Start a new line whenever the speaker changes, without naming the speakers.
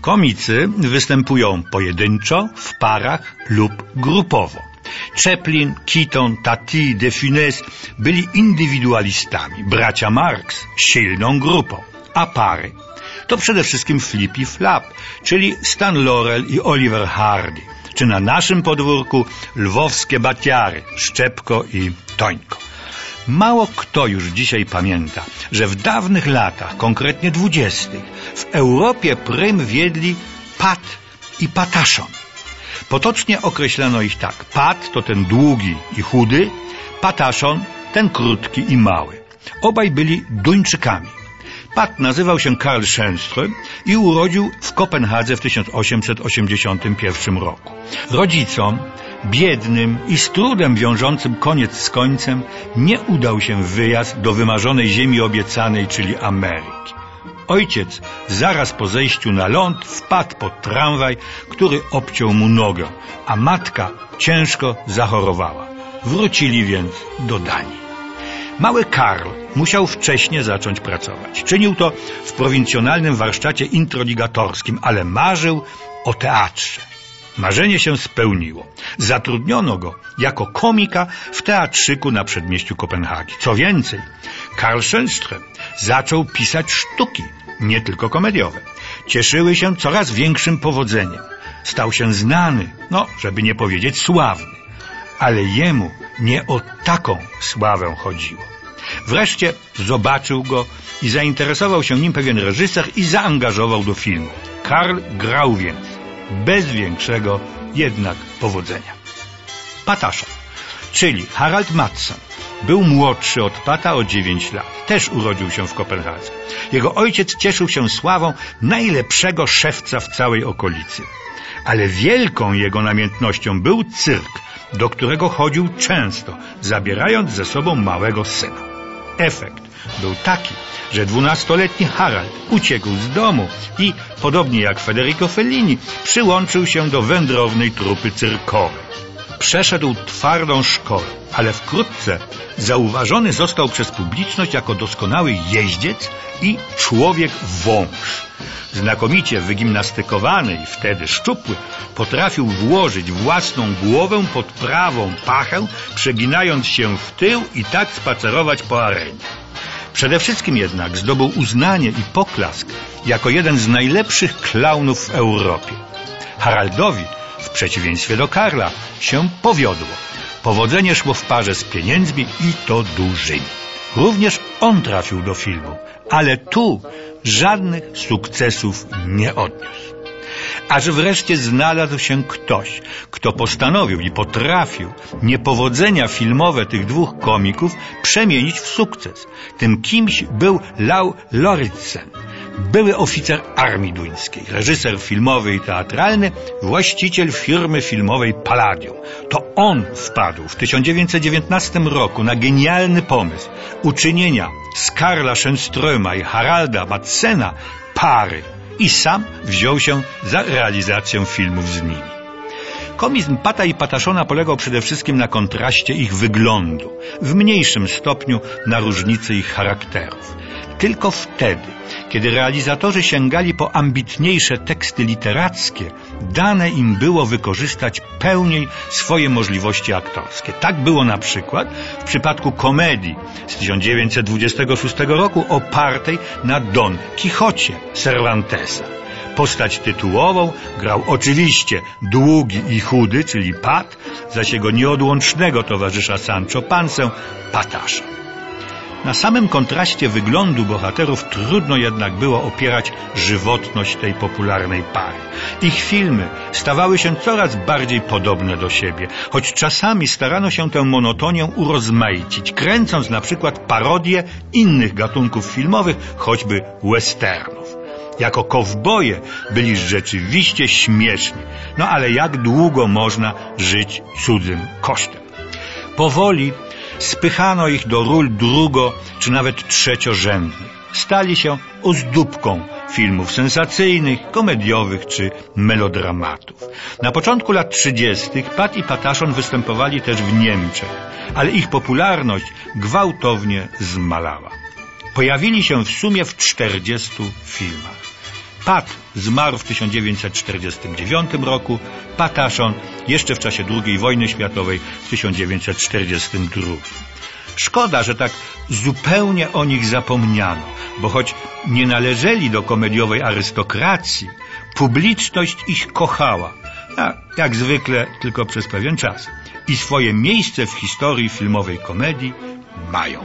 Komicy występują pojedynczo, w parach lub grupowo. Chaplin, Keaton, Tati, De Funès byli indywidualistami, bracia Marx silną grupą, a pary to przede wszystkim Flippy Flap, czyli Stan Laurel i Oliver Hardy, czy na naszym podwórku lwowskie batiary, Szczepko i Tońko. Mało kto już dzisiaj pamięta, że w dawnych latach, konkretnie dwudziestych, w Europie prym wiedli Pat i Pataszon. Potocznie określano ich tak. Pat to ten długi i chudy, Pataszon ten krótki i mały. Obaj byli Duńczykami. Pat nazywał się Karl Schönström i urodził w Kopenhadze w 1881 roku. Rodzicom, biednym i z trudem wiążącym koniec z końcem, nie udał się wyjazd do wymarzonej ziemi obiecanej, czyli Ameryki. Ojciec zaraz po zejściu na ląd wpadł pod tramwaj, który obciął mu nogę, a matka ciężko zachorowała. Wrócili więc do Danii. Mały Karl musiał wcześnie zacząć pracować. Czynił to w prowincjonalnym warsztacie introligatorskim, ale marzył o teatrze. Marzenie się spełniło. Zatrudniono go jako komika w teatrzyku na przedmieściu Kopenhagi. Co więcej, Karl Schönström zaczął pisać sztuki, nie tylko komediowe. Cieszyły się coraz większym powodzeniem. Stał się znany, no, żeby nie powiedzieć sławny. Ale jemu nie o taką sławę chodziło. Wreszcie zobaczył go i zainteresował się nim pewien reżyser i zaangażował do filmu. Karl grał więc, bez większego jednak powodzenia. Patasza, czyli Harald Matson, był młodszy od Pata o 9 lat. Też urodził się w Kopenhadze. Jego ojciec cieszył się sławą najlepszego szewca w całej okolicy. Ale wielką jego namiętnością był cyrk, do którego chodził często, zabierając ze sobą małego syna. Efekt był taki, że dwunastoletni Harald uciekł z domu i, podobnie jak Federico Fellini, przyłączył się do wędrownej trupy cyrkowej. Przeszedł twardą szkołę, ale wkrótce zauważony został przez publiczność jako doskonały jeździec i człowiek wąż. Znakomicie wygimnastykowany i wtedy szczupły, potrafił włożyć własną głowę pod prawą pachę, przeginając się w tył i tak spacerować po arenie. Przede wszystkim jednak zdobył uznanie i poklask jako jeden z najlepszych klaunów w Europie. Haraldowi, w przeciwieństwie do Karla, się powiodło. Powodzenie szło w parze z pieniędzmi i to dużymi. Również on trafił do filmu, ale tu żadnych sukcesów nie odniósł. Aż wreszcie znalazł się ktoś, kto postanowił i potrafił niepowodzenia filmowe tych dwóch komików przemienić w sukces. Tym kimś był Lau Loritzen, były oficer armii duńskiej, reżyser filmowy i teatralny, właściciel firmy filmowej Palladium. To on wpadł w 1919 roku na genialny pomysł uczynienia z Karla Schönströma i Haralda Madsena pary i sam wziął się za realizację filmów z nimi. Komizm Pata i Pataszona polegał przede wszystkim na kontraście ich wyglądu, w mniejszym stopniu na różnicy ich charakterów. Tylko wtedy, kiedy realizatorzy sięgali po ambitniejsze teksty literackie, dane im było wykorzystać pełniej swoje możliwości aktorskie. Tak było na przykład w przypadku komedii z 1926 roku opartej na Don Quixocie Cervantesa. Postać tytułową grał oczywiście długi i chudy, czyli Pat, zaś jego nieodłącznego towarzysza Sancho Pansę, Patasza. Na samym kontraście wyglądu bohaterów trudno jednak było opierać żywotność tej popularnej pary. Ich filmy stawały się coraz bardziej podobne do siebie, choć czasami starano się tę monotonię urozmaicić, kręcąc na przykład parodie innych gatunków filmowych, choćby westernów. Jako kowboje byli rzeczywiście śmieszni, no ale jak długo można żyć cudzym kosztem? Powoli Spychano ich do ról drugo czy nawet trzeciorzędnych. Stali się ozdóbką filmów sensacyjnych, komediowych czy melodramatów. Na początku lat 30. Pat i Pataszon występowali też w Niemczech, ale ich popularność gwałtownie zmalała. Pojawili się w sumie w 40 filmach. Pat zmarł w 1949 roku, Pataszon jeszcze w czasie II wojny światowej w 1942. Szkoda, że tak zupełnie o nich zapomniano, bo choć nie należeli do komediowej arystokracji, publiczność ich kochała, a jak zwykle tylko przez pewien czas i swoje miejsce w historii filmowej komedii mają.